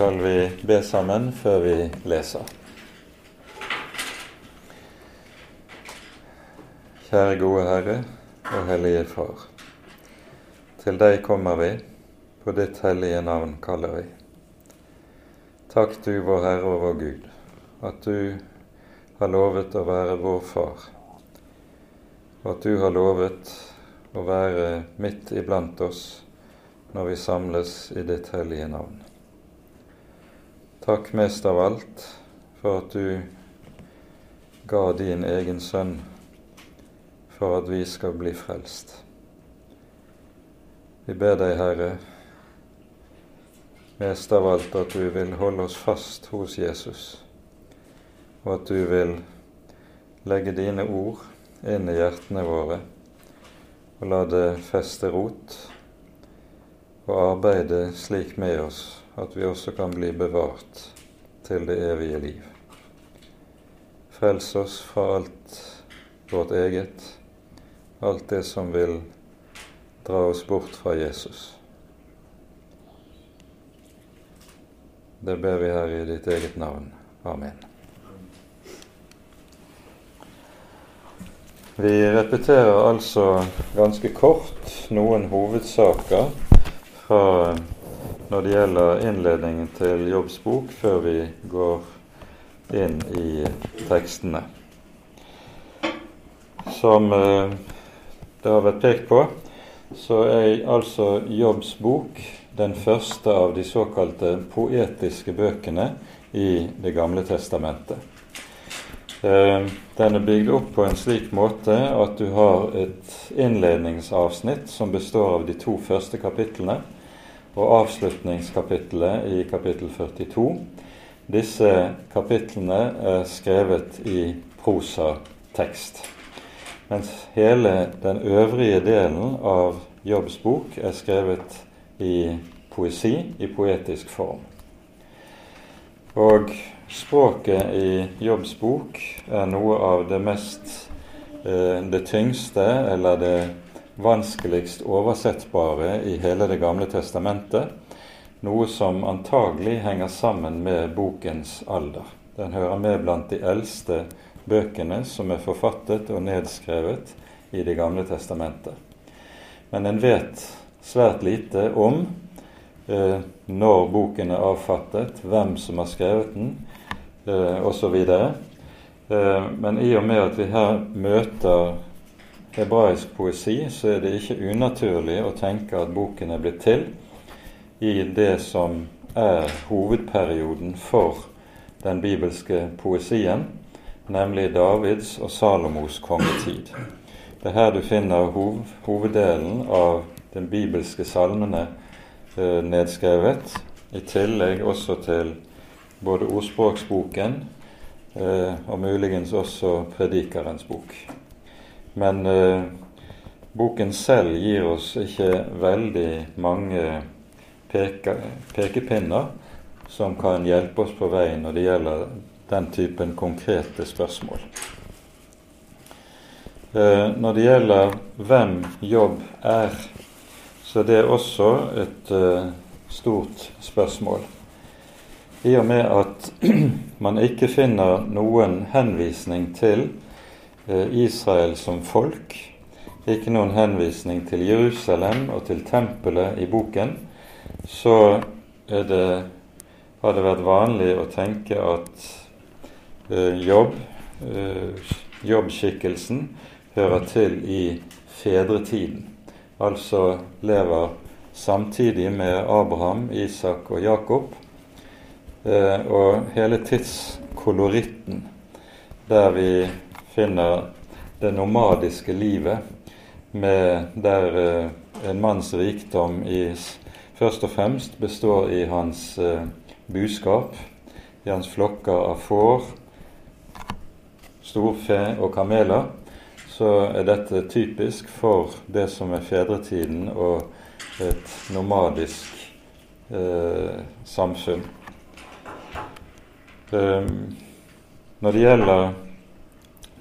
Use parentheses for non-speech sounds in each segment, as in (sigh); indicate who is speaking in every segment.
Speaker 1: skal vi be sammen før vi leser. Kjære gode Herre og Hellige Far. Til deg kommer vi, på ditt hellige navn kaller vi. Takk du, vår Herre og vår Gud, at du har lovet å være vår Far, og at du har lovet å være midt iblant oss når vi samles i ditt hellige navn. Takk mest av alt for at du ga din egen sønn for at vi skal bli frelst. Vi ber deg, Herre, mest av alt at du vil holde oss fast hos Jesus, og at du vil legge dine ord inn i hjertene våre og la det feste rot og arbeide slik med oss at vi også kan bli bevart til det evige liv. Frels oss fra alt vårt eget, alt det som vil dra oss bort fra Jesus. Det ber vi her i ditt eget navn. Amen. Vi repeterer altså ganske kort noen hovedsaker fra når det gjelder innledningen til Jobbs bok, før vi går inn i tekstene. Som eh, det har vært pekt på, så er altså Jobbs bok den første av de såkalte poetiske bøkene i Det gamle testamentet. Eh, den er bygd opp på en slik måte at du har et innledningsavsnitt som består av de to første kapitlene, og avslutningskapittelet i kapittel 42. Disse kapitlene er skrevet i prosatekst, mens hele den øvrige delen av Jobbs bok er skrevet i poesi, i poetisk form. Og språket i Jobbs bok er noe av det mest eh, det tyngste eller det vanskeligst oversettbare i hele Det gamle testamentet, noe som antagelig henger sammen med bokens alder. Den hører med blant de eldste bøkene som er forfattet og nedskrevet i Det gamle testamentet. Men en vet svært lite om eh, når boken er avfattet, hvem som har skrevet den, eh, osv. Eh, men i og med at vi her møter hebraisk poesi, så er det ikke unaturlig å tenke at boken er blitt til i det som er hovedperioden for den bibelske poesien, nemlig Davids og Salomos kongetid. Det er her du finner hov hoveddelen av den bibelske salmene eh, nedskrevet, i tillegg også til både ordspråksboken eh, og muligens også Predikerens bok. Men eh, boken selv gir oss ikke veldig mange peke, pekepinner som kan hjelpe oss på vei når det gjelder den typen konkrete spørsmål. Eh, når det gjelder hvem jobb er, så det er også et eh, stort spørsmål. I og med at (clears throat) man ikke finner noen henvisning til Israel som folk. Ikke noen henvisning til Jerusalem og til tempelet i boken. Så det, har det vært vanlig å tenke at eh, jobb, eh, jobbskikkelsen hører til i fedretiden. Altså lever samtidig med Abraham, Isak og Jakob. Eh, og hele tidskoloritten der vi finner det nomadiske livet med der eh, en manns rikdom i, først og fremst består i hans eh, buskap, i hans flokker av får, storfe og kameler, så er dette typisk for det som er fedretiden og et nomadisk eh, samfunn. Um, når det gjelder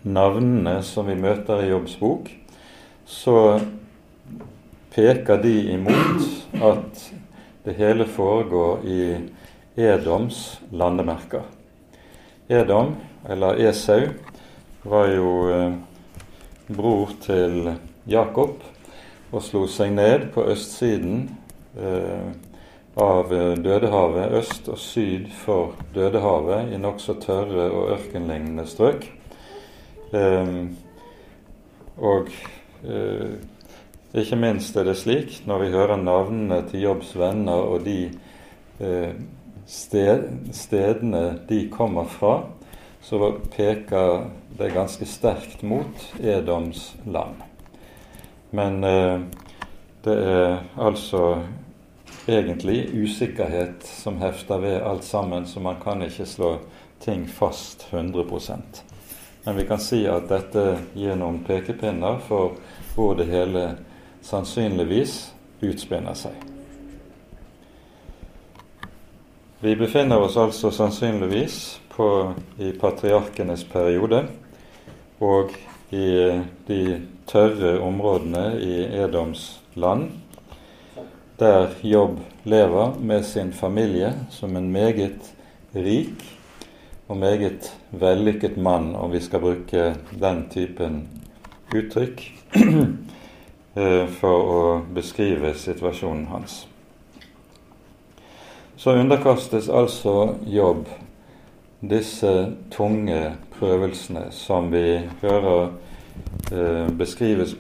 Speaker 1: navnene som vi møter i Jobbs bok, så peker de imot at det hele foregår i Edoms landemerker. Edom, eller Esau, var jo eh, bror til Jakob og slo seg ned på østsiden eh, av eh, Dødehavet, øst og syd for Dødehavet, i nokså tørre og ørkenlignende strøk. Um, og uh, ikke minst er det slik, når vi hører navnene til Jobbs venner og de uh, sted, stedene de kommer fra, så peker det ganske sterkt mot Edoms land. Men uh, det er altså egentlig usikkerhet som hefter ved alt sammen, så man kan ikke slå ting fast 100 Men vi kan si at dette gir noen pekepinner for hvor det hele sannsynligvis utspinner seg. Vi befinner oss altså sannsynligvis på, i patriarkenes periode og i de tørre områdene i Edoms land der Jobb lever med sin familie som en meget rik og meget vellykket mann, om vi skal bruke den typen uttrykk (clears throat) eh, for å beskrive situasjonen hans. Så underkastes altså Jobb disse tunge prøvelsene som vi hører eh, beskrives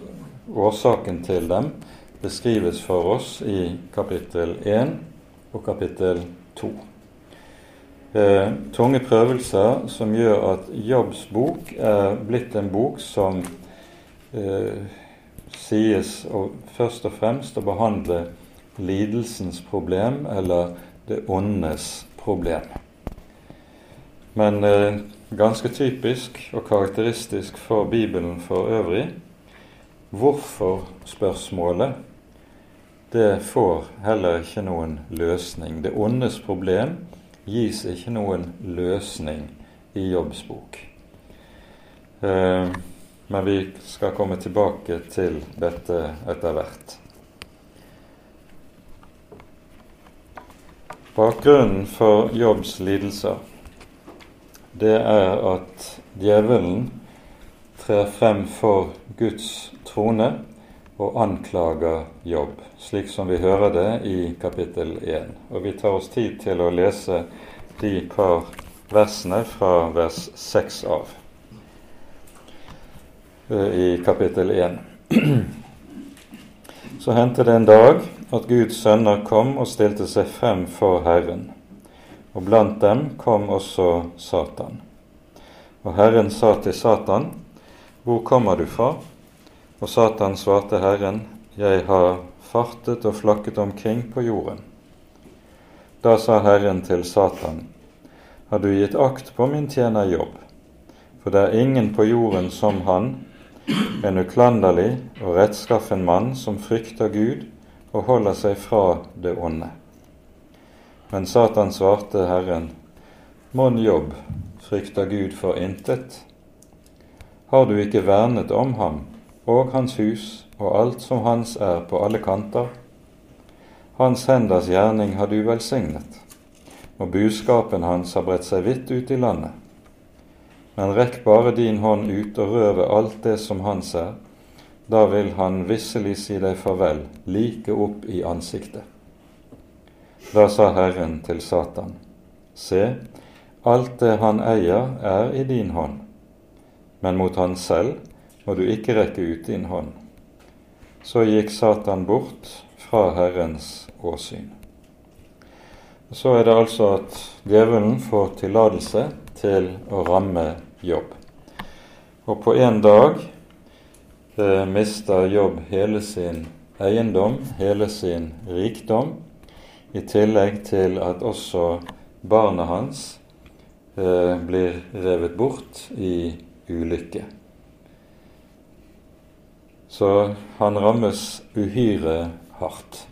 Speaker 1: årsaken til dem beskrives for oss i kapittel 1 og kapittel 2. Eh, tunge prøvelser som gjør at Jobbs bok er blitt en bok som eh, sies å, først og fremst å behandle lidelsens problem eller det ondes problem. Men eh, ganske typisk og karakteristisk for Bibelen for øvrig hvorfor-spørsmålet det får heller ikke noen løsning. Det ondes problem gis ikke noen løsning i Jobbs bok. Eh, men vi skal komme tilbake til dette etter hvert. Bakgrunnen for Jobbs lidelser det er at djevelen trer frem for Guds trone og anklager Jobb, slik som vi hører det i kapittel 1. Og vi tar oss tid til å lese de par versene fra vers 6 av eh, i kapittel 1. (clears throat) Så hendte det en dag at Guds sønner kom og stilte seg frem for Herren, og blant dem kom også Satan. Og Herren sa til Satan, Hvor kommer du fra? Og Satan svarte Herren, Jeg har fartet og flakket omkring på jorden. Da sa Herren til Satan, Har du gitt akt på min tjener Jobb? For det er ingen på jorden som han, en uklanderlig og rettskaffen mann som frykter Gud og holder seg fra det onde. Men Satan svarte Herren, Mon Jobb frykter Gud for intet? Har du ikke vernet om ham og hans hus og alt som hans er på alle kanter. Hans henders gjerning har du velsignet, og budskapen hans har bredt seg vidt ut i landet. Men rekk bare din hånd ut og rør ved alt det som hans er, da vil han visselig si deg farvel like opp i ansiktet. Da sa Herren til Satan, Se, alt det han eier, er i din hånd, men mot han selv må du ikke rekke ut din hånd. Så gikk Satan bort fra Herrens åsyn. Så er det altså at djevelen får tillatelse til å ramme Jobb. Og på en dag eh, mister Jobb hele sin eiendom, hele sin rikdom, i tillegg til at også barna hans eh, blir revet bort i ulykke. Så han rammes uhyre hardt.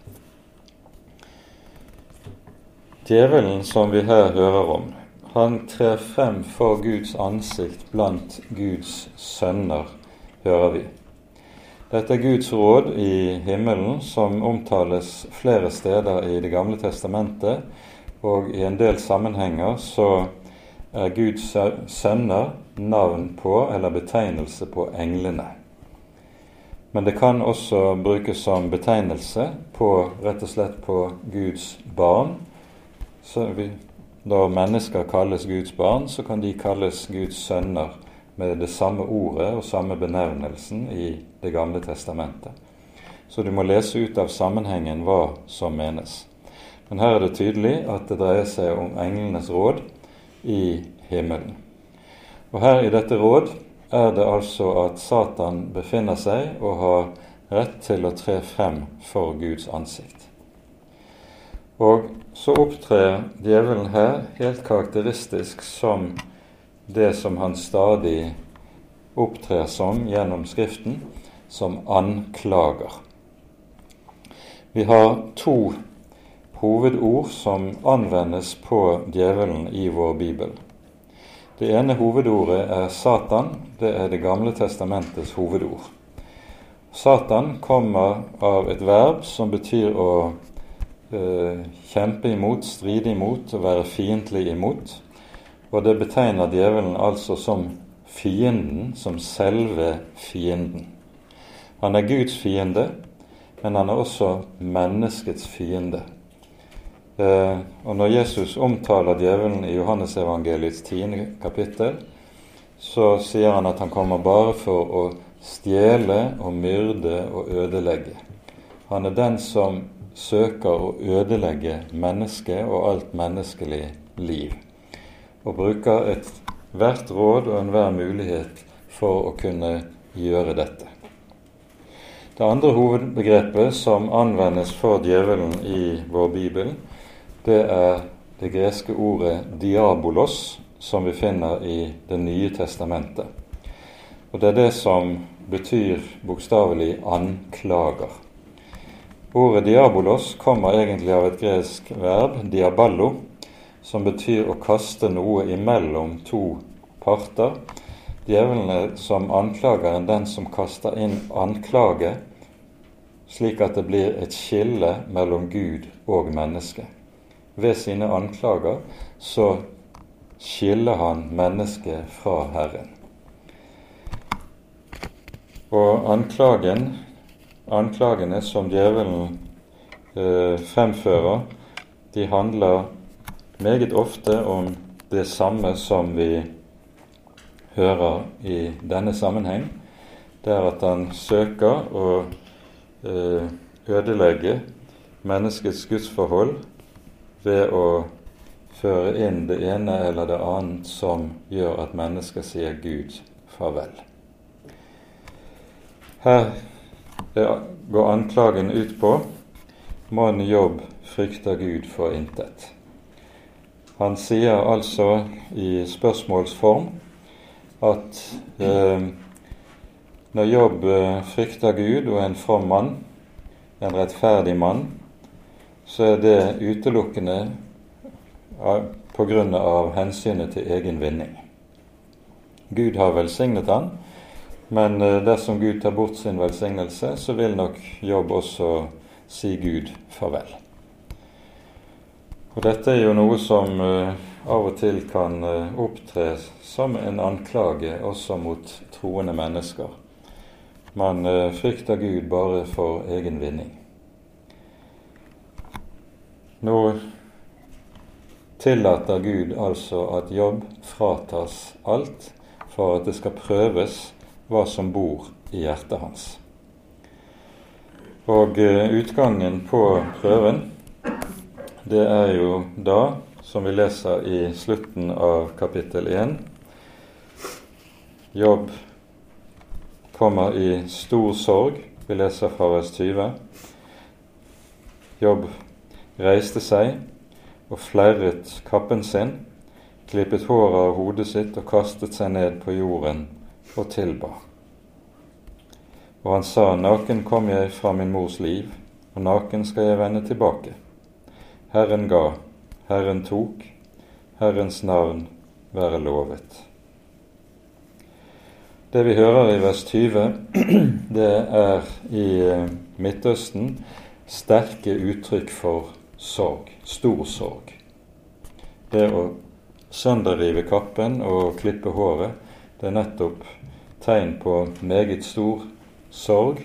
Speaker 1: Djevelen som vi her hører om, han trer frem for Guds ansikt blant Guds sønner, hører vi. Dette er Guds råd i himmelen, som omtales flere steder i Det gamle testamentet, og i en del sammenhenger så er Guds sønner navn på eller betegnelse på englene. Men det kan også brukes som betegnelse på rett og slett på Guds barn. Vi, når mennesker kalles Guds barn, så kan de kalles Guds sønner med det samme ordet og samme benevnelsen i Det gamle testamentet. Så du må lese ut av sammenhengen hva som menes. Men her er det tydelig at det dreier seg om englenes råd i himmelen. Og her i dette råd er det altså at Satan befinner seg og har rett til å tre frem for Guds ansikt. Og så opptrer djevelen her helt karakteristisk som det som han stadig opptrer som gjennom Skriften, som anklager. Vi har to hovedord som anvendes på djevelen i vår bibel. Det ene hovedordet er Satan. Det er Det gamle testamentets hovedord. Satan kommer av et verb som betyr å eh, kjempe imot, stride imot, være fiendtlig imot. Og det betegner djevelen altså som fienden, som selve fienden. Han er Guds fiende, men han er også menneskets fiende. Eh, og når Jesus omtaler djevelen i Johannesevangeliets tiende kapittel, så sier han at han kommer bare for å stjele og myrde og ødelegge. Han er den som søker å ødelegge mennesket og alt menneskelig liv, og bruker ethvert råd og enhver mulighet for å kunne gjøre dette. Det andre hovedbegrepet som anvendes for djevelen i vår bibel, det er det greske ordet 'diabolos', som vi finner i Det nye testamentet. Og Det er det som betyr bokstavelig 'anklager'. Ordet 'diabolos' kommer egentlig av et gresk verb, 'diaballo', som betyr å kaste noe imellom to parter. Djevelen er som anklageren den som kaster inn anklage, slik at det blir et skille mellom Gud og menneske ved sine anklager så skiller han mennesket fra Herren. Og anklagen, anklagene som djevelen eh, fremfører, de handler meget ofte om det samme som vi hører i denne sammenheng. Det er at han søker å eh, ødelegge menneskets gudsforhold ved å føre inn det ene eller det annet som gjør at mennesker sier Gud farvel. Her går anklagen ut på mannen jobb frykter Gud for intet. Han sier altså i spørsmålsform at eh, når Jobb eh, frykter Gud og er en from mann, en rettferdig mann, så er det utelukkende pga. hensynet til egen vinning. Gud har velsignet han, men eh, dersom Gud tar bort sin velsignelse, så vil nok Jobb også si Gud farvel. Og Dette er jo noe som uh, av og til kan uh, opptre som en anklage også mot troende mennesker. Man frykter Gud bare for egen vinning. Nå tillater Gud altså at jobb fratas alt for at det skal prøves hva som bor i hjertet hans. Og eh, utgangen på prøven, det er jo da, som vi leser i slutten av kapittel 1 Jobb kommer i stor sorg. Vi leser fra vers 20. Jobb reiste seg og flerret kappen sin, klippet håret av hodet sitt og kastet seg ned på jorden og tilba. Og han sa, Naken kom jeg fra min mors liv, og naken skal jeg vende tilbake. Herren ga, Herren tok, Herrens navn være lovet. Det vi hører i vers 20, (clears throat) det er i Midtøsten sterke uttrykk for sorg, stor sorg. det å sønderrive kappen og klippe håret, det er nettopp tegn på meget stor sorg.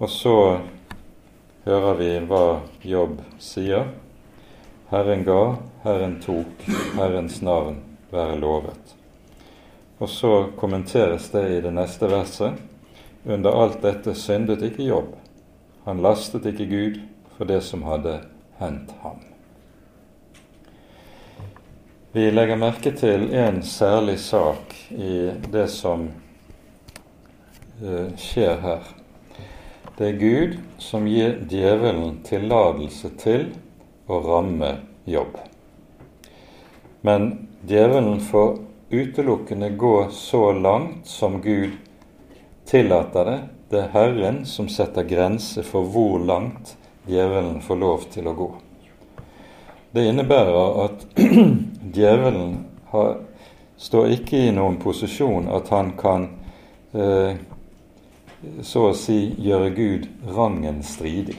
Speaker 1: Og så hører vi hva Jobb sier. Herren ga, Herren tok, Herrens navn være lovet. Og så kommenteres det i det neste verset. Under alt dette syndet ikke Jobb. Han lastet ikke Gud for det som hadde hendt ham. Vi legger merke til en særlig sak i det som uh, skjer her. Det er Gud som gir djevelen tillatelse til å ramme jobb. Men djevelen får utelukkende gå så langt som Gud tillater det. Det er Herren som setter grenser for hvor langt djevelen får lov til å gå. Det innebærer at (clears throat) djevelen har, står ikke i noen posisjon at han kan eh, så å si gjøre Gud rangen stridig.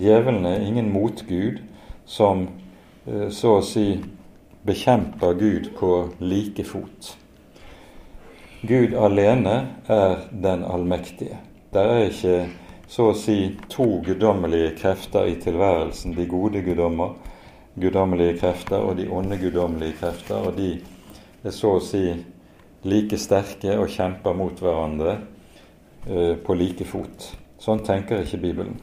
Speaker 1: Djevelen er ingen motgud som eh, så å si bekjemper Gud på like fot. Gud alene er den allmektige. Der er ikke så å si to guddommelige krefter i tilværelsen, de gode guddommer guddommelige krefter og de onde guddommelige krefter, og de er så å si like sterke og kjemper mot hverandre eh, på like fot. Sånn tenker ikke Bibelen.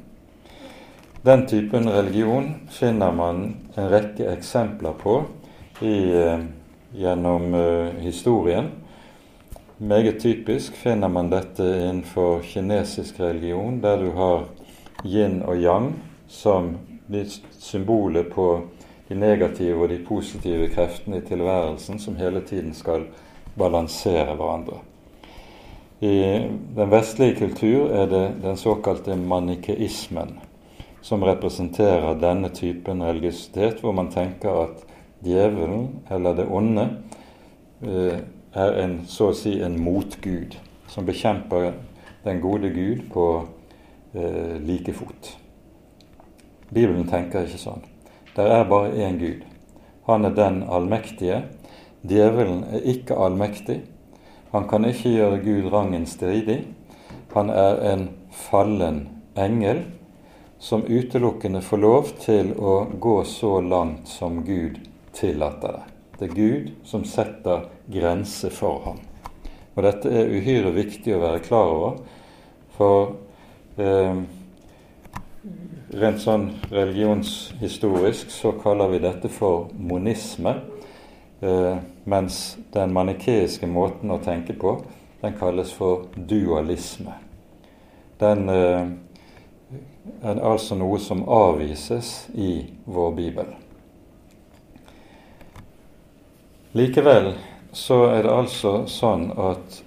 Speaker 1: Den typen religion finner man en rekke eksempler på i, uh, gjennom uh, historien. Meget typisk finner man dette innenfor kinesisk religion, der du har yin og yang som symbolet på de negative og de positive kreftene i tilværelsen som hele tiden skal balansere hverandre. I den vestlige kultur er det den såkalte manikeismen som representerer denne typen religiøsitet, hvor man tenker at djevelen, eller det onde, eh, er en, så å si en motgud som bekjemper den gode Gud på eh, like fot. Bibelen tenker ikke sånn. Det er bare én Gud. Han er den allmektige. Djevelen er ikke allmektig. Han kan ikke gjøre Gud rangen stridig. Han er en fallen engel som utelukkende får lov til å gå så langt som Gud tillater det. Det er Gud som setter grenser for ham. Og dette er uhyre viktig å være klar over, for eh, Rent sånn religionshistorisk så kaller vi dette for monisme, eh, mens den manikeiske måten å tenke på, den kalles for dualisme. Den eh, er altså noe som avvises i vår bibel. Likevel så er det altså sånn at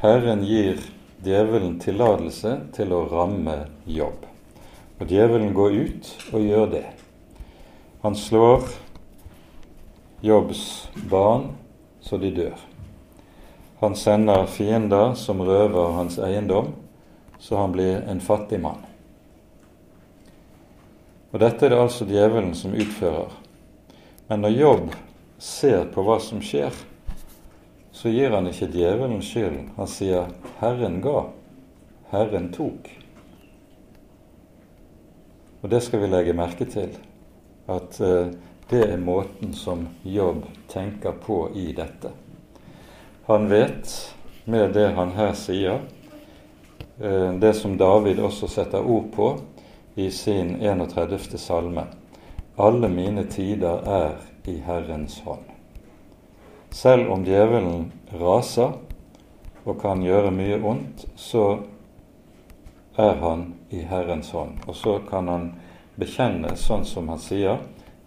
Speaker 1: Herren gir djevelen tillatelse til å ramme jobb. Og djevelen går ut og gjør det. Han slår Jobbs barn så de dør. Han sender fiender som røver hans eiendom, så han blir en fattig mann. Og Dette er det altså djevelen som utfører. Men når Jobb ser på hva som skjer, så gir han ikke djevelen skylden. Han sier 'Herren ga, Herren tok'. Og det skal vi legge merke til, at uh, det er måten som Jobb tenker på i dette. Han vet med det han her sier, uh, det som David også setter ord på i sin 31. salme. Alle mine tider er i Herrens hånd. Selv om djevelen raser og kan gjøre mye ondt, så er han i Herrens hånd. Og så kan han bekjenne sånn som han sier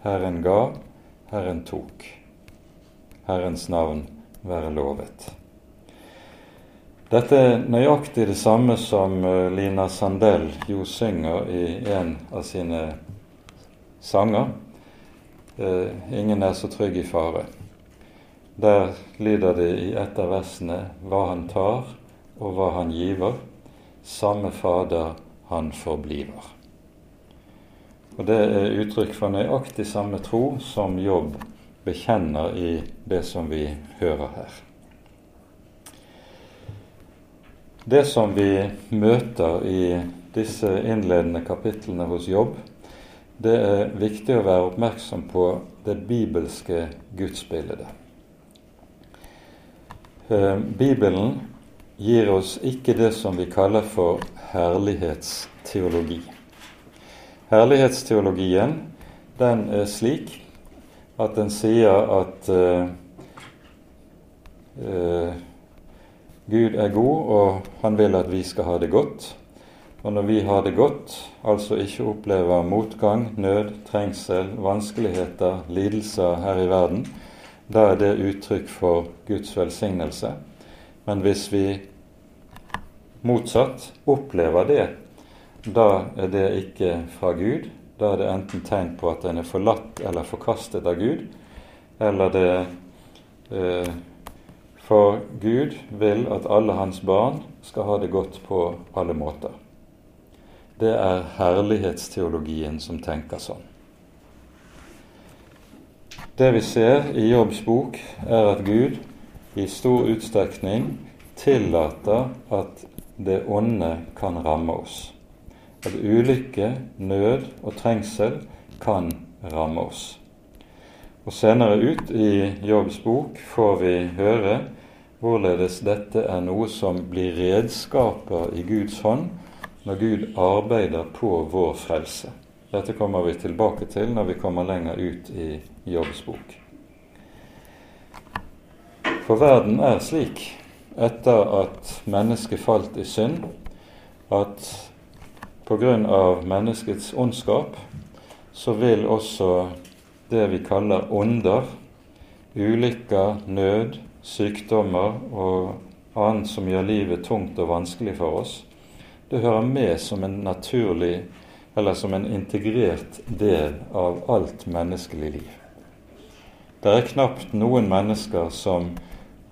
Speaker 1: Herren ga, Herren tok. Herrens navn være lovet. Dette er nøyaktig det samme som eh, Lina Sandell jo synger i en av sine sanger. Eh, 'Ingen er så trygg i fare'. Der lyder det i et av versene 'Hva han tar, og hva han giver' samme Fader han forbliver. Og det er uttrykk for nøyaktig samme tro som Jobb bekjenner i det som vi hører her. Det som vi møter i disse innledende kapitlene hos Jobb, det er viktig å være oppmerksom på det bibelske gudsbildet. Eh, Bibelen gir oss ikke det som vi kaller for herlighetsteologi. Herlighetsteologien den er slik at den sier at uh, uh, Gud er god, og han vil at vi skal ha det godt. Og når vi har det godt, altså ikke opplever motgang, nød, trengsel, vanskeligheter, lidelser her i verden, da er det uttrykk for Guds velsignelse. Men hvis vi motsatt opplever det, da er det ikke fra Gud. Da er det enten tegn på at en er forlatt eller forkastet av Gud, eller det eh, For Gud vil at alle hans barn skal ha det godt på alle måter. Det er herlighetsteologien som tenker sånn. Det vi ser i Jobbs bok, er at Gud i stor utstrekning tillater at det onde kan ramme oss. At ulykke, nød og trengsel kan ramme oss. Og Senere ut i Jobbs bok får vi høre hvorledes dette er noe som blir redskaper i Guds hånd når Gud arbeider på vår frelse. Dette kommer vi tilbake til når vi kommer lenger ut i Jobbs bok. For verden er slik etter at mennesket falt i synd, at pga. menneskets ondskap så vil også det vi kaller onder, ulykker, nød, sykdommer og annet som gjør livet tungt og vanskelig for oss, det hører med som en naturlig eller som en integrert del av alt menneskelig liv. Det er knapt noen mennesker som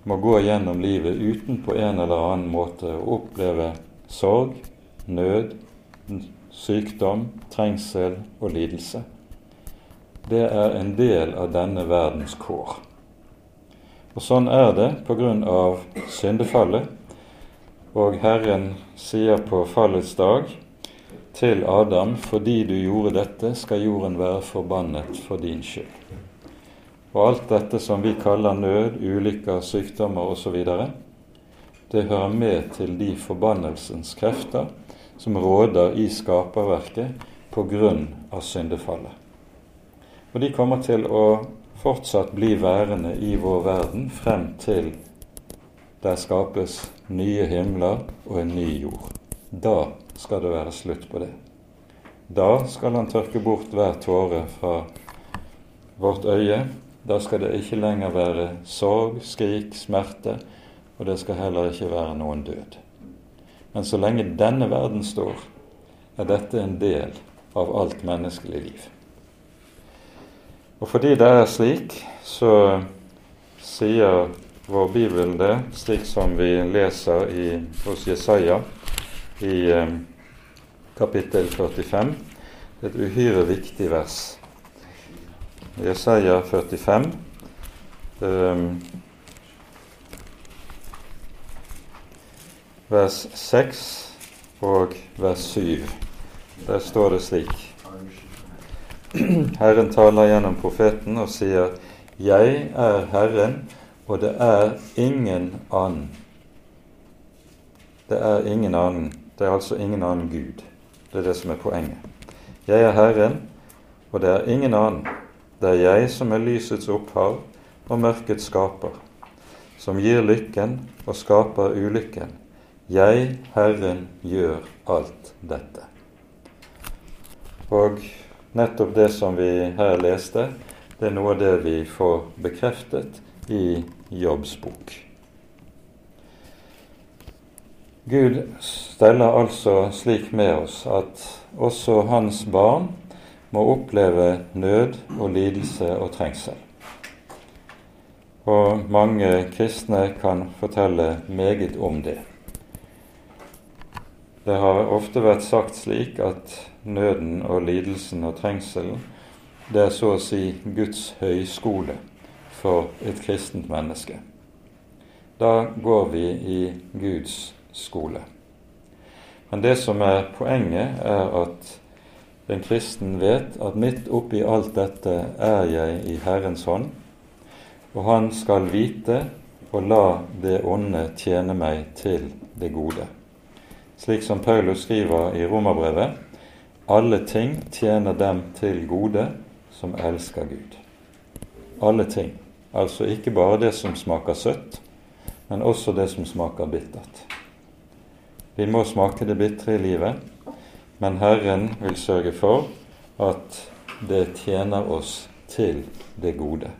Speaker 1: må gå gjennom livet uten på en eller annen måte å oppleve sorg, nød, sykdom, trengsel og lidelse. Det er en del av denne verdens kår. Og Sånn er det på grunn av syndefallet. Og Herren sier på fallets dag til Adam, fordi du gjorde dette, skal jorden være forbannet for din skyld. Og alt dette som vi kaller nød, ulykker, sykdommer osv., det hører med til de forbannelsens krefter som råder i skaperverket på grunn av syndefallet. Og de kommer til å fortsatt bli værende i vår verden frem til der skapes nye himler og en ny jord. Da skal det være slutt på det. Da skal han tørke bort hver tåre fra vårt øye, da skal det ikke lenger være sorg, skrik, smerte, og det skal heller ikke være noen død. Men så lenge denne verden står, er dette en del av alt menneskelig liv. Og fordi det er slik, så sier vår bibel det, slik som vi leser i, hos Jesaja i eh, kapittel 45, et uhyre viktig vers. Jesaja 45. Eh, vers 6 og vers 7. Der står det slik (clears throat) Herren taler gjennom profeten og sier, 'Jeg er Herren, og det er ingen annen'. Det er ingen annen. Det er altså ingen annen Gud. Det er det som er poenget. Jeg er Herren, og det er ingen annen. Det er jeg som er lysets opphav og mørkets skaper, som gir lykken og skaper ulykken. Jeg, Herren, gjør alt dette. Og nettopp det som vi her leste, det er noe av det vi får bekreftet i Jobbs bok. Gud steller altså slik med oss at også hans barn må oppleve nød og lidelse og trengsel. Og mange kristne kan fortelle meget om det. Det har ofte vært sagt slik at nøden og lidelsen og trengselen det er så å si Guds høyskole for et kristent menneske. Da går vi i Guds skole. Men det som er poenget, er at den kristen vet at midt oppi alt dette er jeg i Herrens hånd, og han skal vite og la det onde tjene meg til det gode. Slik som Paulus skriver i Romerbrevet, alle ting tjener dem til gode som elsker Gud. Alle ting. Altså ikke bare det som smaker søtt, men også det som smaker bittert. Vi må smake det bitre i livet, men Herren vil sørge for at det tjener oss til det gode.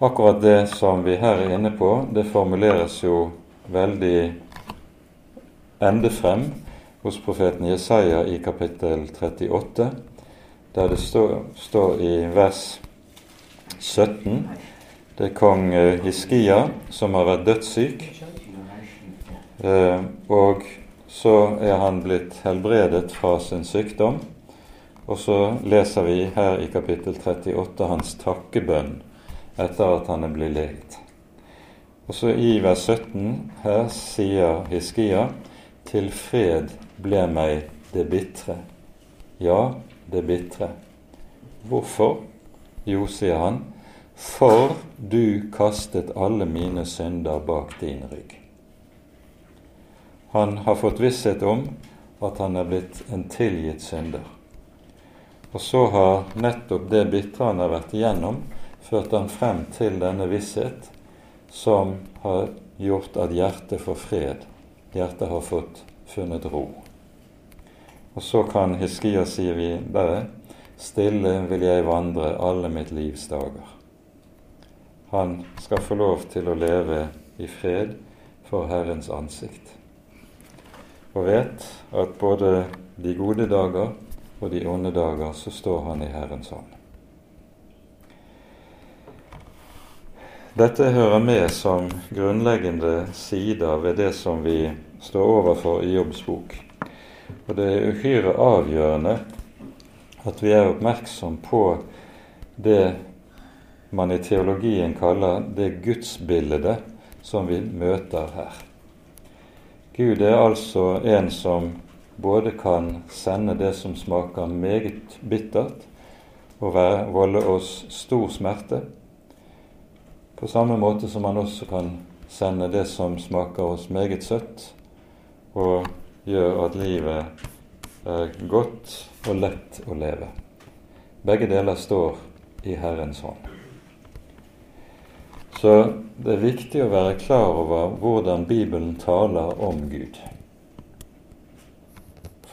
Speaker 1: Akkurat det som vi her er inne på, det formuleres jo veldig ende frem hos profeten Jesaja i kapittel 38, der det står, står i vers 17 det er kong eh, Hiskia som har vært dødssyk. Eh, og så er han blitt helbredet fra sin sykdom. Og så leser vi her i kapittel 38 hans takkebønn etter at han er blitt leget. Og så i vers 17 her sier Hiskia til fred ble meg det bitre. Ja, det bitre. Hvorfor? Jo, sier han, for du kastet alle mine synder bak din rygg. Han har fått visshet om at han er blitt en tilgitt synder. Og så har nettopp det bitre han har vært igjennom, ført han frem til denne visshet som har gjort at hjertet får fred. Hjertet har fått funnet ro. Og så kan Hiskia si videre Stille vil jeg vandre alle mitt livs dager. Han skal få lov til å leve i fred for Herrens ansikt. Og vet at både de gode dager og de onde dager så står han i Herrens hånd. Dette hører med som grunnleggende sider ved det som vi står overfor i Jobbs bok. Og det er uhyre avgjørende at vi er oppmerksom på det man i teologien kaller det gudsbildet som vi møter her. Gud er altså en som både kan sende det som smaker meget bittert, og volde oss stor smerte, på samme måte som han også kan sende det som smaker oss meget søtt, og gjør at livet er godt og lett å leve. Begge deler står i Herrens hånd. Så det er viktig å være klar over hvordan Bibelen taler om Gud.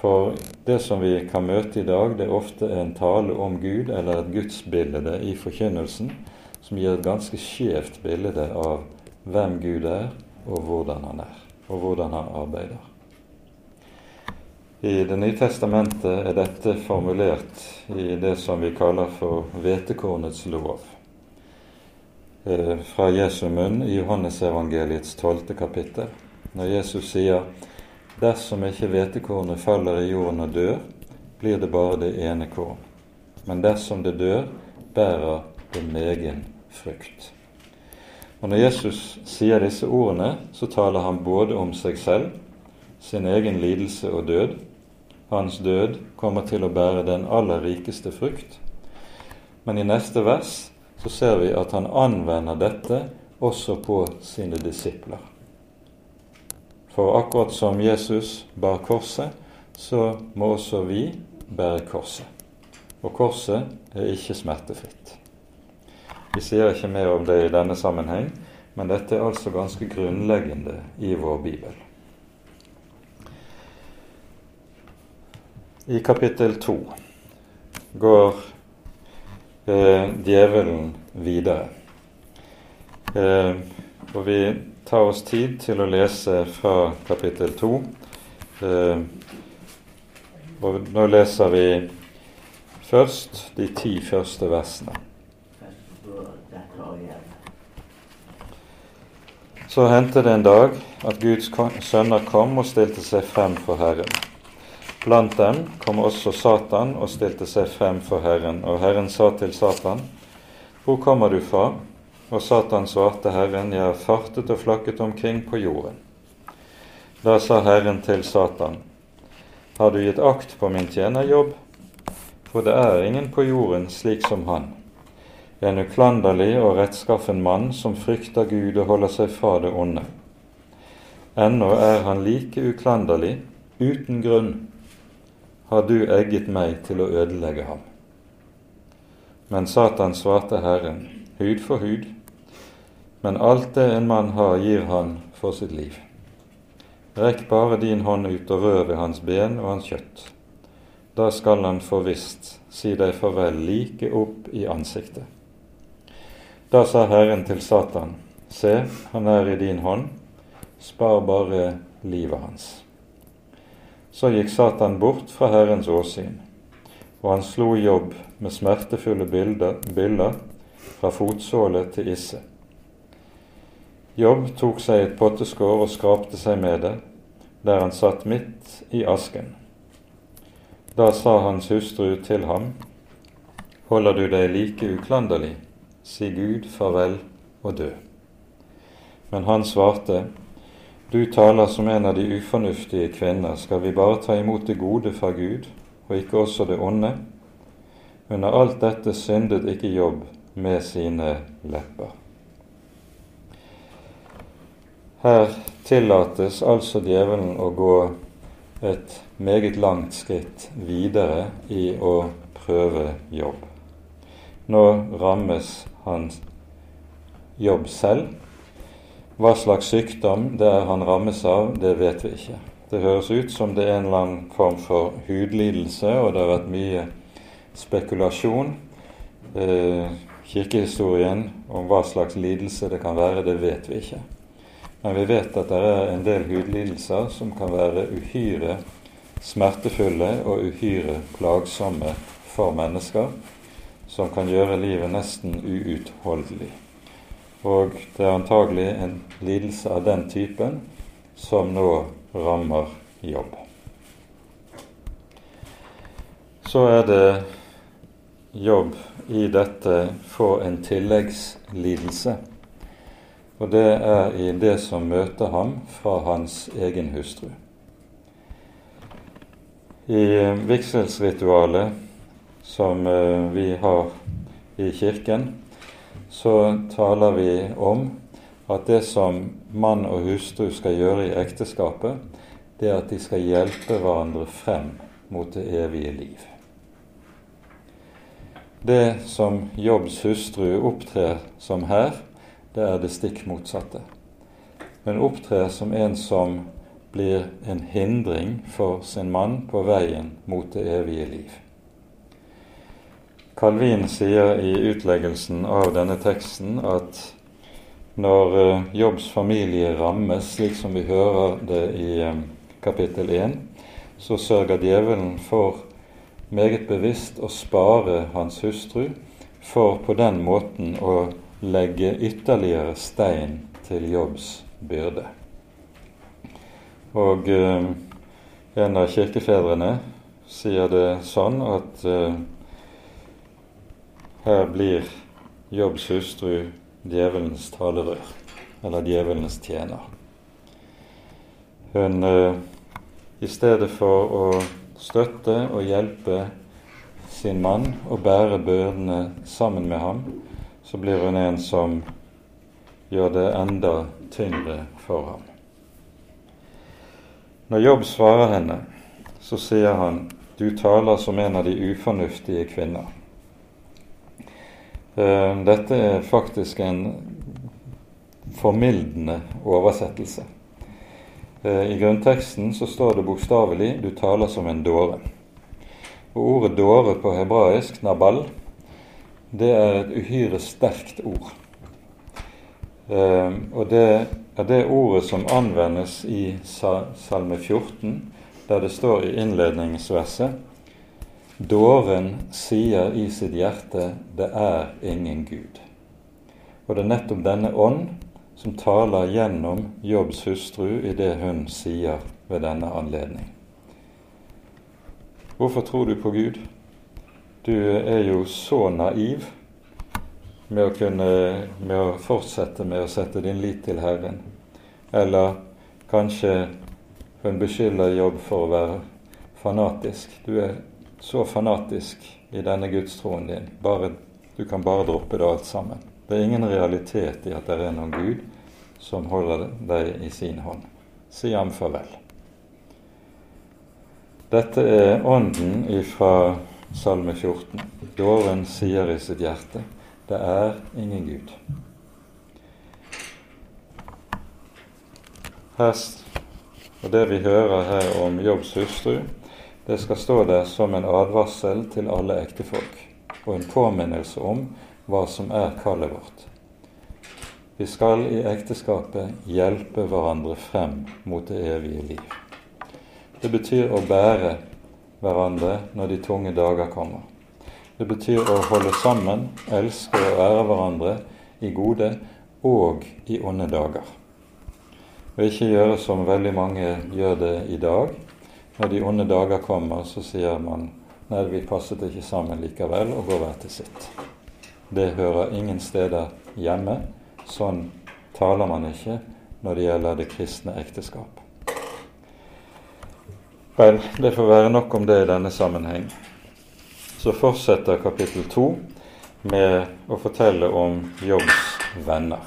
Speaker 1: For det som vi kan møte i dag, det er ofte en tale om Gud eller et gudsbilde i forkynnelsen som gir et ganske skjevt bilde av hvem Gud er, og hvordan han er, og hvordan han arbeider. I Det nye testamentet er dette formulert i det som vi kaller for hvetekornets lov. Eh, fra Jesu munn i Johannesevangeliets tolvte kapittel, når Jesus sier dersom ikke hvetekornet faller i jorden og dør, blir det bare det ene korn. Men dersom det dør, bærer det megen frukt. Og Når Jesus sier disse ordene, så taler han både om seg selv, sin egen lidelse og død, hans død kommer til å bære den aller rikeste frukt. Men i neste vers så ser vi at han anvender dette også på sine disipler. For akkurat som Jesus bar korset, så må også vi bære korset. Og korset er ikke smertefritt. Vi sier ikke mer om det i denne sammenheng, men dette er altså ganske grunnleggende i vår bibel. I kapittel to går eh, djevelen videre. Eh, og vi tar oss tid til å lese fra kapittel to. Eh, og nå leser vi først de ti første versene. Så hendte det en dag at Guds sønner kom og stilte seg frem for Herren. Blant dem kom også Satan og stilte seg frem for Herren. Og Herren sa til Satan, Hvor kommer du fra? Og Satan svarte Herren, Jeg har fartet og flakket omkring på jorden. Da sa Herren til Satan, Har du gitt akt på min tjenerjobb? For det er ingen på jorden slik som han en uklanderlig og rettskaffen mann som frykter Gud og holder seg fra det onde. Ennå er han like uklanderlig, uten grunn har du egget meg til å ødelegge ham. Men Satan svarte Herren, hud for hud, men alt det en mann har, gir han for sitt liv. Rekk bare din hånd ut og rør ved hans ben og hans kjøtt. Da skal han for visst si deg farvel like opp i ansiktet. Da sa Herren til Satan, Se, han er i din hånd, spar bare livet hans. Så gikk Satan bort fra Herrens åsyn, og han slo Jobb med smertefulle byller fra fotsåle til isse. Jobb tok seg et potteskår og skrapte seg med det, der han satt midt i asken. Da sa hans hustru til ham, Holder du deg like uklanderlig? si Gud farvel og dø. Men han svarte, Du taler som en av de ufornuftige kvinner, skal vi bare ta imot det gode fra Gud, og ikke også det onde? Under alt dette syndet ikke Jobb med sine lepper. Her tillates altså djevelen å gå et meget langt skritt videre i å prøve jobb. Nå rammes han jobb selv. Hva slags sykdom det er han rammes av, det vet vi ikke. Det høres ut som det er en eller annen form for hudlidelse, og det har vært mye spekulasjon. Eh, kirkehistorien om hva slags lidelse det kan være, det vet vi ikke. Men vi vet at det er en del hudlidelser som kan være uhyre smertefulle og uhyre plagsomme for mennesker som kan gjøre livet nesten uutholdelig. Og det er antagelig en lidelse av den typen som nå rammer jobb. Så er det jobb i dette får en tilleggslidelse. Og det er i det som møter ham fra hans egen hustru. I vigselsritualet som eh, vi har i Kirken, så taler vi om at det som mann og hustru skal gjøre i ekteskapet, det er at de skal hjelpe hverandre frem mot det evige liv. Det som Jobbs hustru opptrer som her, det er det stikk motsatte. Hun opptrer som en som blir en hindring for sin mann på veien mot det evige liv. Calvin sier i utleggelsen av denne teksten at når eh, Jobbs familie rammes, slik som vi hører det i eh, kapittel 1, så sørger djevelen for meget bevisst å spare hans hustru, for på den måten å legge ytterligere stein til Jobbs byrde. Og eh, en av kirkefedrene sier det sånn at her blir Jobbs hustru djevelens talerør, eller djevelens tjener. Hun eh, i stedet for å støtte og hjelpe sin mann og bære bødene sammen med ham, så blir hun en som gjør det enda tyngre for ham. Når Jobb svarer henne, så sier han, du taler som en av de ufornuftige kvinner. Eh, dette er faktisk en formildende oversettelse. Eh, I grunnteksten så står det bokstavelig 'du taler som en dåre'. Og Ordet 'dåre' på hebraisk, 'nabal', det er et uhyre sterkt ord. Eh, og det er det ordet som anvendes i Salme 14, der det står i innledningsverset Dåren sier i sitt hjerte 'det er ingen Gud'. Og det er nettopp denne ånd som taler gjennom Jobbs hustru i det hun sier ved denne anledning. Hvorfor tror du på Gud? Du er jo så naiv med å, kunne, med å fortsette med å sette din lit til Herren. Eller kanskje hun beskylder Jobb for å være fanatisk. Du er så fanatisk i denne gudstroen din. Bare, du kan bare droppe det alt sammen. Det er ingen realitet i at det er noen Gud som holder deg i sin hånd. Si ham farvel. Dette er ånden ifra Salme 14. Dåren sier i sitt hjerte det er ingen Gud. Her, og Det vi hører her om Jobbs hustru, det skal stå der som en advarsel til alle ektefolk, og en påminnelse om hva som er kallet vårt. Vi skal i ekteskapet hjelpe hverandre frem mot det evige liv. Det betyr å bære hverandre når de tunge dager kommer. Det betyr å holde sammen, elske og ære hverandre i gode og i onde dager. Og ikke gjøre som veldig mange gjør det i dag, når de onde dager kommer, så sier man nei, vi passet ikke sammen likevel, og går hver til sitt. Det hører ingen steder hjemme. Sånn taler man ikke når det gjelder det kristne ekteskap. Vel, det får være nok om det i denne sammenheng. Så fortsetter kapittel to med å fortelle om Jobbs venner.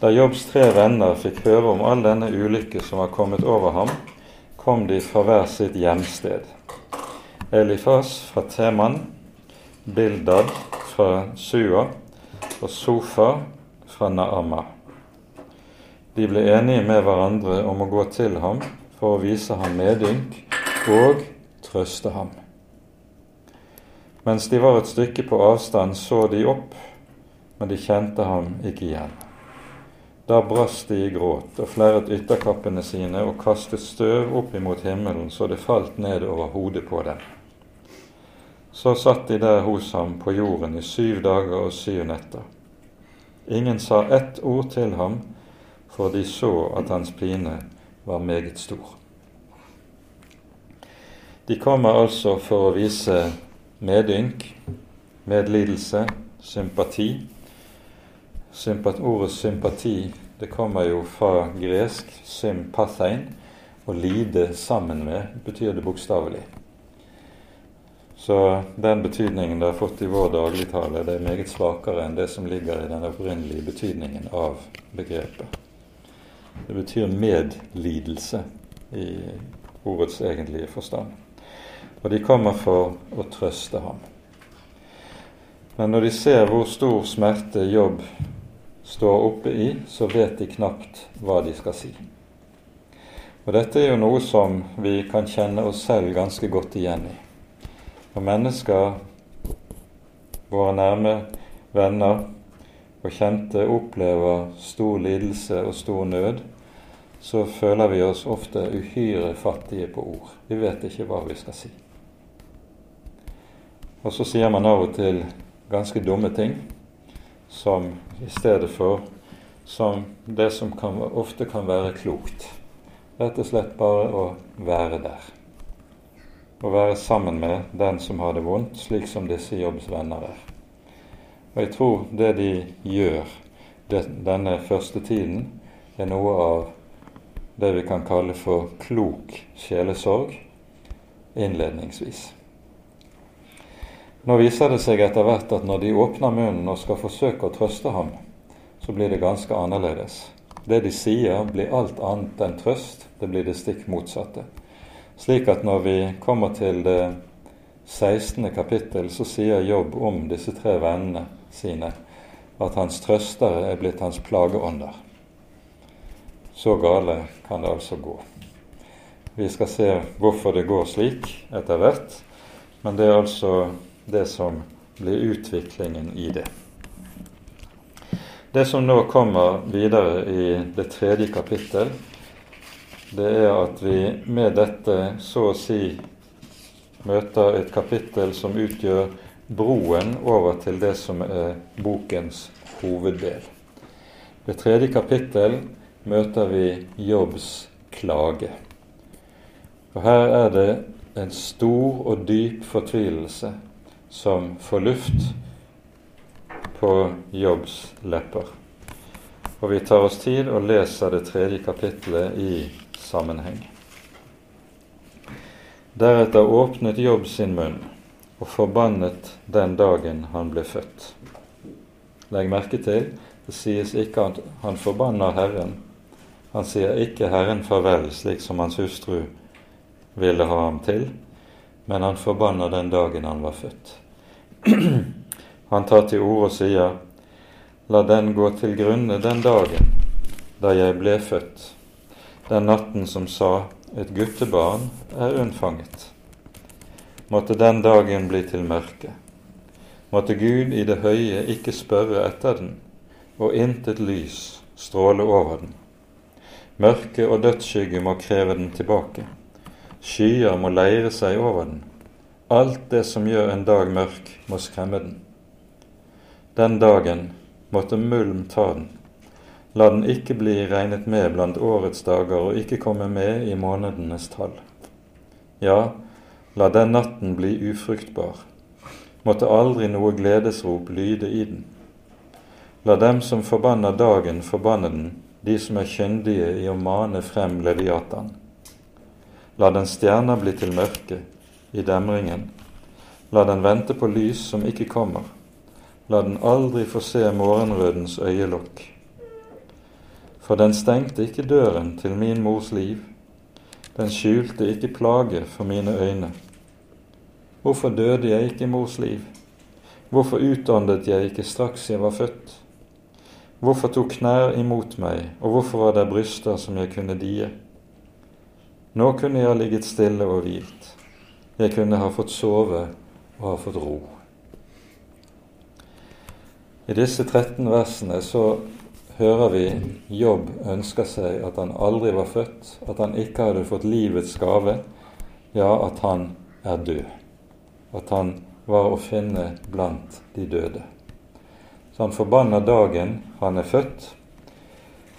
Speaker 1: Da Jobbs tre venner fikk høre om all denne ulykke som var kommet over ham, kom de fra hver sitt hjemsted. Elifas fra Teman, Bildad fra Sua og Sofa fra Naama. De ble enige med hverandre om å gå til ham for å vise ham medynk og trøste ham. Mens de var et stykke på avstand, så de opp, men de kjente ham ikke igjen. Da brast de i gråt og flerret ytterkappene sine og kastet støv opp imot himmelen så det falt ned over hodet på dem. Så satt de der hos ham på jorden i syv dager og syv netter. Ingen sa ett ord til ham, for de så at hans pine var meget stor. De kommer altså for å vise medynk, medlidelse, sympati Sympat, ordet sympati det kommer jo fra gresk sympathein. Å lide sammen med betyr det bokstavelig. Så den betydningen det har fått i vår dagligtale, det er meget svakere enn det som ligger i den opprinnelige betydningen av begrepet. Det betyr medlidelse i ordets egentlige forstand. Og de kommer for å trøste ham. Men når de ser hvor stor smerte Jobb står oppe i, så vet de knapt hva de skal si. Og Dette er jo noe som vi kan kjenne oss selv ganske godt igjen i. Når mennesker, våre nærme venner og kjente, opplever stor lidelse og stor nød, så føler vi oss ofte uhyre fattige på ord. Vi vet ikke hva vi skal si. Og så sier man av og til ganske dumme ting som i stedet for som det som kan, ofte kan være klokt. Rett og slett bare å være der. Å være sammen med den som har det vondt, slik som disse jobbsvenner er. Og jeg tror det de gjør det, denne første tiden, er noe av det vi kan kalle for klok sjelesorg innledningsvis. Nå viser det seg etter hvert at når de åpner munnen og skal forsøke å trøste ham, så blir det ganske annerledes. Det de sier, blir alt annet enn trøst. Det blir det stikk motsatte. Slik at når vi kommer til det 16. kapittel, så sier Jobb om disse tre vennene sine at hans trøstere er blitt hans plageånder. Så gale kan det altså gå. Vi skal se hvorfor det går slik etter hvert, men det er altså det som blir utviklingen i det. Det som nå kommer videre i det tredje kapittel, det er at vi med dette så å si møter et kapittel som utgjør broen over til det som er bokens hoveddel. Det tredje kapittel møter vi Jobbs klage. Og her er det en stor og dyp fortvilelse som får luft på Jobbs lepper. Og vi tar oss tid og leser det tredje kapittelet i sammenheng. Deretter åpnet Jobb sin munn og forbannet den dagen han ble født. Legg merke til det sies ikke at han forbanner Herren. Han sier ikke Herren farvel, slik som hans hustru ville ha ham til, men han forbanner den dagen han var født. (clears throat) han tar til orde og sier, La den gå til grunne den dagen da jeg ble født, den natten som sa, et guttebarn er unnfanget. Måtte den dagen bli til mørke. Måtte Gud i det høye ikke spørre etter den, og intet lys stråle over den. Mørke og dødsskygge må kreve den tilbake. Skyer må leire seg over den. Alt det som gjør en dag mørk, må skremme den. Den dagen måtte mulm ta den. La den ikke bli regnet med blant årets dager og ikke komme med i månedenes tall. Ja, la den natten bli ufruktbar. Måtte aldri noe gledesrop lyde i den. La dem som forbanner dagen, forbanne den, de som er kyndige i å mane frem Leviatan. La den stjerner bli til mørke i demringen. La den vente på lys som ikke kommer. La den aldri få se morgenrødens øyelokk. For den stengte ikke døren til min mors liv, den skjulte ikke plage for mine øyne. Hvorfor døde jeg ikke i mors liv? Hvorfor utåndet jeg ikke straks jeg var født? Hvorfor tok knær imot meg, og hvorfor var det bryster som jeg kunne die? Nå kunne jeg ha ligget stille og hvilt. Jeg kunne ha fått sove og ha fått ro. I disse 13 versene så hører vi Jobb ønsker seg at han aldri var født, at han ikke hadde fått livets gave, ja, at han er død. At han var å finne blant de døde. Så han forbanner dagen han er født.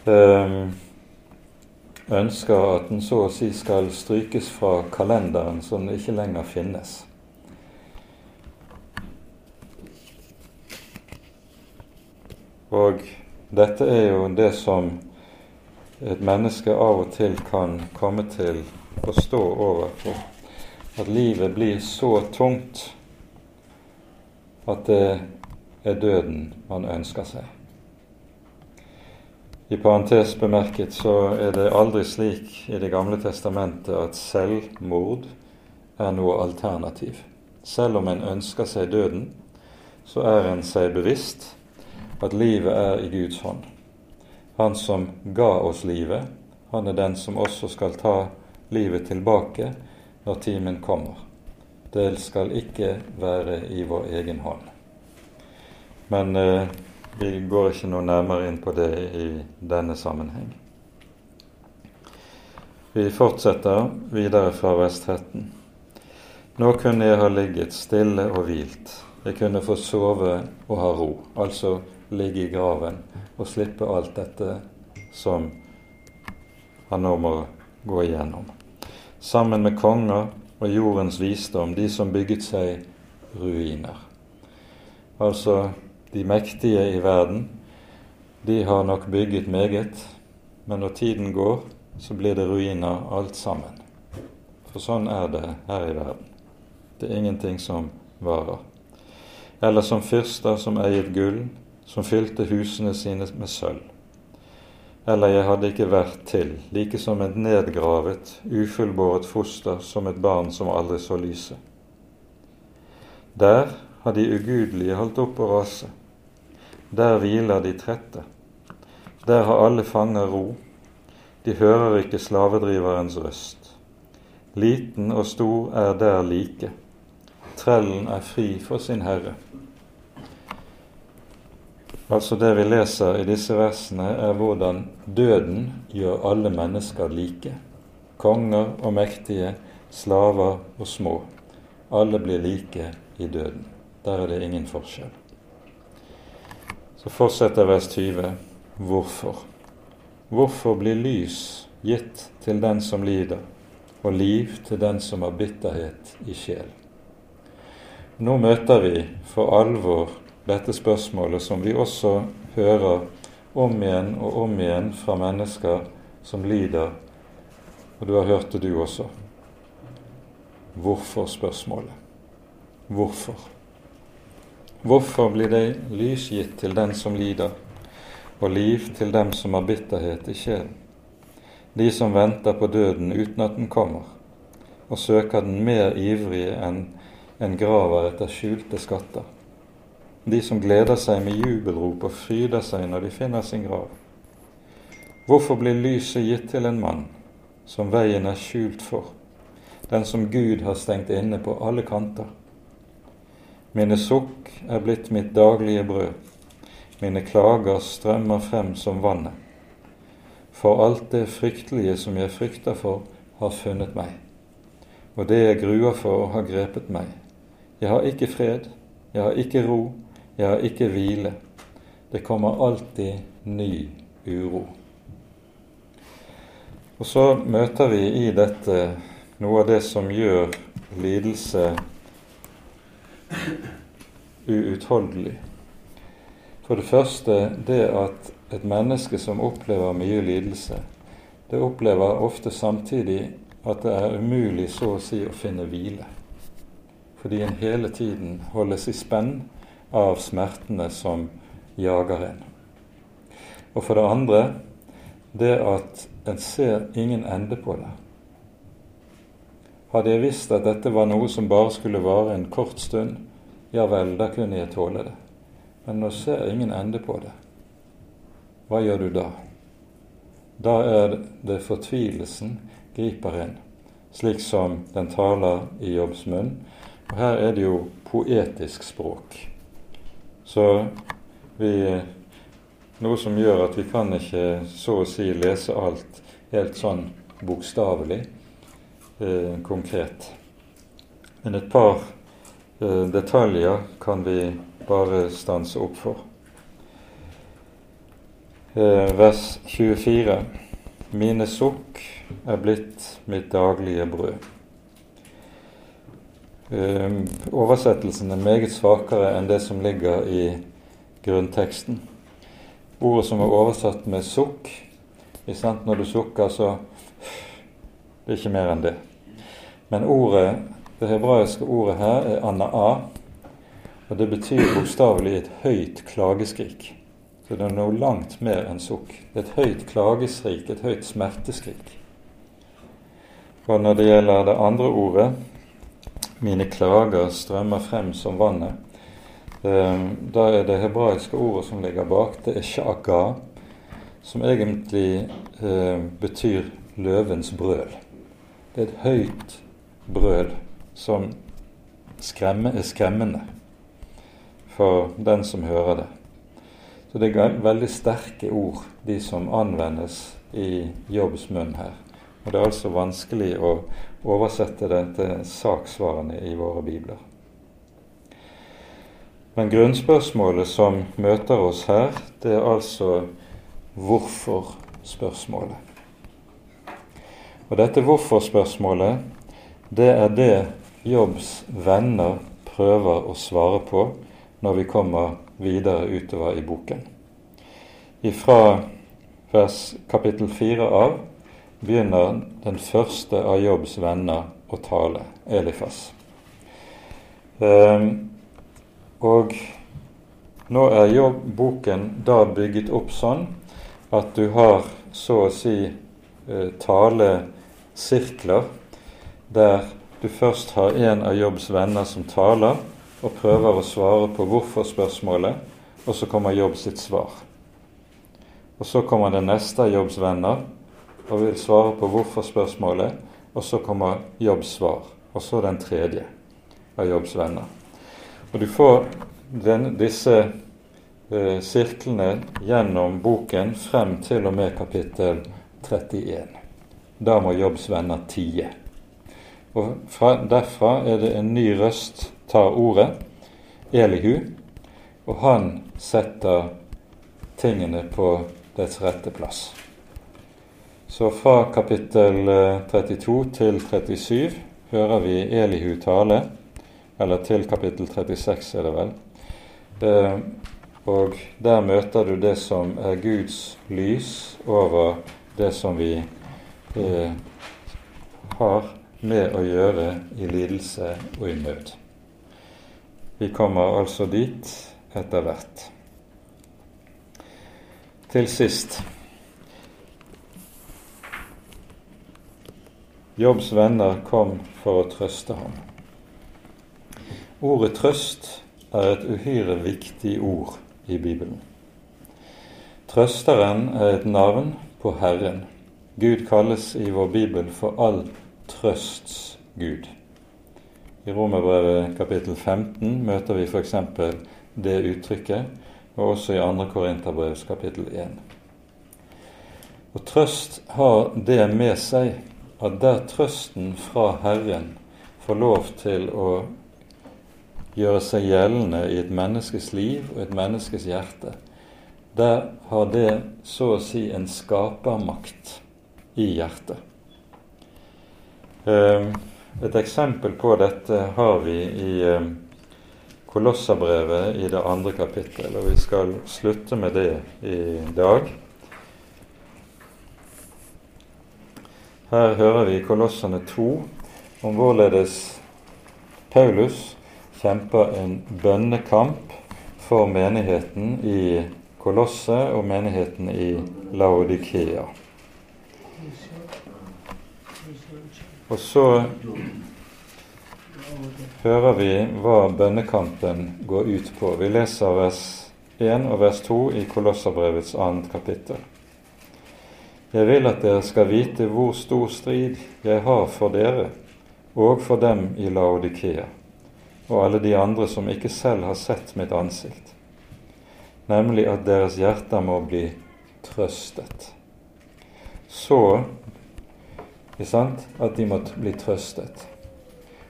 Speaker 1: Ehm, ønsker at den så å si skal strykes fra kalenderen så den ikke lenger finnes. Og dette er jo det som et menneske av og til kan komme til å stå overfor. At livet blir så tungt at det er døden man ønsker seg. I parentes bemerket så er det aldri slik i Det gamle testamentet at selvmord er noe alternativ. Selv om en ønsker seg døden, så er en seg bevisst at livet er i Guds hånd. Han som ga oss livet, han er den som også skal ta livet tilbake når timen kommer. Det skal ikke være i vår egen hånd. Men eh, vi går ikke noe nærmere inn på det i denne sammenheng. Vi fortsetter videre fra vers 13. Nå kunne jeg ha ligget stille og hvilt. Jeg kunne få sove og ha ro. Altså ligge i graven og slippe alt dette som han nå må gå igjennom. Sammen med konger og jordens visdom, de som bygget seg ruiner. Altså de mektige i verden, de har nok bygget meget, men når tiden går, så blir det ruiner alt sammen. For sånn er det her i verden. Det er ingenting som varer. Eller som fyrster som eiet gull, som fylte husene sine med sølv. Eller jeg hadde ikke vært til, like som et nedgravet, ufullbåret foster som et barn som aldri så lyset. Der har de ugudelige holdt opp å rase. Der hviler de trette. Der har alle fanger ro. De hører ikke slavedriverens røst. Liten og stor er der like. Trellen er fri for sin herre. Altså Det vi leser i disse versene, er hvordan døden gjør alle mennesker like. Konger og mektige, slaver og små. Alle blir like i døden. Der er det ingen forskjell. Så fortsetter vers 20. hvorfor. Hvorfor blir lys gitt til den som lider, og liv til den som har bitterhet i sjel? Nå møter vi for alvor dette spørsmålet som vi også hører om igjen og om igjen fra mennesker som lider, og du har hørt det du også. Hvorfor-spørsmålet. Hvorfor? Hvorfor blir det lys gitt til den som lider, og liv til dem som har bitterhet i sjelen? De som venter på døden uten at den kommer, og søker den mer ivrige enn en graver etter skjulte skatter de som gleder seg med jubelrop og fryder seg når de finner sin grav. Hvorfor blir lyset gitt til en mann som veien er skjult for, den som Gud har stengt inne på alle kanter? Mine sukk er blitt mitt daglige brød, mine klager strømmer frem som vannet. For alt det fryktelige som jeg frykter for, har funnet meg, og det jeg gruer for, har grepet meg. Jeg har ikke fred, jeg har ikke ro, jeg har ikke hvile. Det kommer alltid ny uro. Og så møter vi i dette noe av det som gjør lidelse uutholdelig. For det første det at et menneske som opplever mye lidelse, det opplever ofte samtidig at det er umulig så å si å finne hvile. Fordi en hele tiden holdes i spenn av smertene som jager en. Og for det andre det at en ser ingen ende på det. Hadde jeg visst at dette var noe som bare skulle vare en kort stund, ja vel, da kunne jeg tåle det. Men nå ser jeg ingen ende på det. Hva gjør du da? Da er det fortvilelsen griper inn, slik som den taler i Jobbs munn. Og her er det jo poetisk språk. Så vi Noe som gjør at vi kan ikke så å si lese alt helt sånn bokstavelig, eh, konkret. Men et par eh, detaljer kan vi bare stanse opp for. Eh, vers 24. Mine sukk er blitt mitt daglige brød. Oversettelsen er meget svakere enn det som ligger i grunnteksten. Ordet som er oversatt med 'sukk' Når du sukker, så Det er ikke mer enn det. Men ordet, det hebraiske ordet her er 'ana'a', og det betyr bokstavelig et høyt klageskrik. Så det er noe langt mer enn sukk. Et høyt klageskrik, et høyt smerteskrik. Og når det gjelder det andre ordet, mine klager strømmer frem som vannet. Ehm, da er det hebraiske ordet som ligger bak, det er shaka, som egentlig eh, betyr løvens brøl. Det er et høyt brøl som skremme, er skremmende for den som hører det. Så det er veldig sterke ord, de som anvendes i Jobbs munn her. Og det er altså vanskelig å oversette det til saksvarene i våre bibler. Men grunnspørsmålet som møter oss her, det er altså hvorfor-spørsmålet. Og dette hvorfor-spørsmålet, det er det Jobbs venner prøver å svare på når vi kommer videre utover i boken. Ifra vers kapittel fire av begynner den første av Jobbs venner å tale, Elifas. Um, og nå er jobb, boken da bygget opp sånn at du har så å si uh, talesirkler der du først har en av Jobbs venner som taler og prøver å svare på hvorfor-spørsmålet, og så kommer Jobb sitt svar. Og så kommer den neste av Jobbs venner og vil svare på hvorfor-spørsmålet, og så kommer Jobbs svar, og så den tredje av Jobbs venner. Og du får den, disse eh, sirklene gjennom boken frem til og med kapittel 31. Da må Jobbs venner tie. Og fra, Derfra er det en ny røst tar ordet, Elihu, og han setter tingene på dets rette plass. Så fra kapittel 32 eh, til 37 hører vi Elihu tale, eller til kapittel 36 er det vel. Eh, og der møter du det som er Guds lys over det som vi eh, har med å gjøre i lidelse og i nød. Vi kommer altså dit etter hvert. Til sist Jobbs venner kom for å trøste ham. Ordet trøst er et uhyre viktig ord i Bibelen. Trøsteren er et navn på Herren. Gud kalles i vår bibel for all trøsts Gud. I Romerbrevet kapittel 15 møter vi f.eks. det uttrykket, og også i 2. Korinterbrevs kapittel 1. Og trøst har det med seg at der trøsten fra Herren får lov til å gjøre seg gjeldende i et menneskes liv og et menneskes hjerte, der har det så å si en skapermakt i hjertet. Ehm, et eksempel på dette har vi i ehm, Kolossabrevet i det andre kapittel, og vi skal slutte med det i dag. Her hører vi Kolossene 2 om hvorledes Paulus kjemper en bønnekamp for menigheten i Kolosse og menigheten i Laodikea. Og så hører vi hva bønnekampen går ut på. Vi leser vers 1 og vers 2 i Kolosserbrevets annet kapittel. Jeg vil at dere skal vite hvor stor strid jeg har for dere og for dem i Laodikea og alle de andre som ikke selv har sett mitt ansikt, nemlig at deres hjerter må bli trøstet. Så at de må bli trøstet.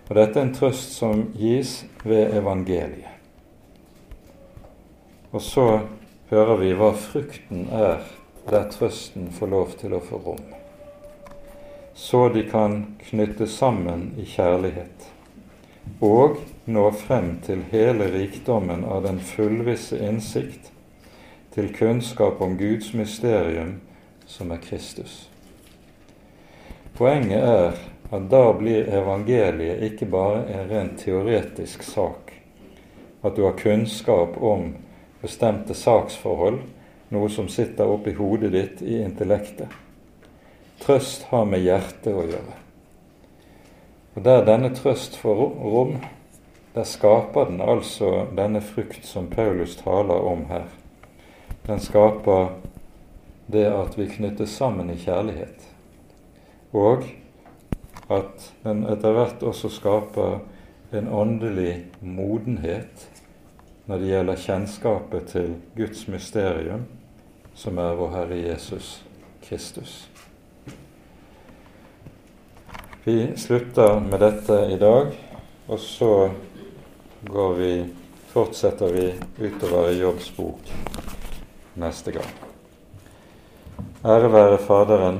Speaker 1: Og dette er en trøst som gis ved evangeliet. Og så hører vi hva frukten er der trøsten får lov til å få rom. Så de kan knytte sammen i kjærlighet og nå frem til hele rikdommen av den fullvisse innsikt, til kunnskap om Guds mysterium, som er Kristus. Poenget er at da blir evangeliet ikke bare en rent teoretisk sak, at du har kunnskap om bestemte saksforhold, noe som sitter oppi hodet ditt i intellektet. Trøst har med hjertet å gjøre. Og Der denne trøst får rom, der skaper den altså denne frukt som Paulus taler om her. Den skaper det at vi knyttes sammen i kjærlighet, og at den etter hvert også skaper en åndelig modenhet når det gjelder kjennskapet til Guds mysterium, som er vår Herre Jesus Kristus. Vi slutter med dette i dag, og så går vi, fortsetter vi utover i Jobbs bok neste gang. Ære være Faderen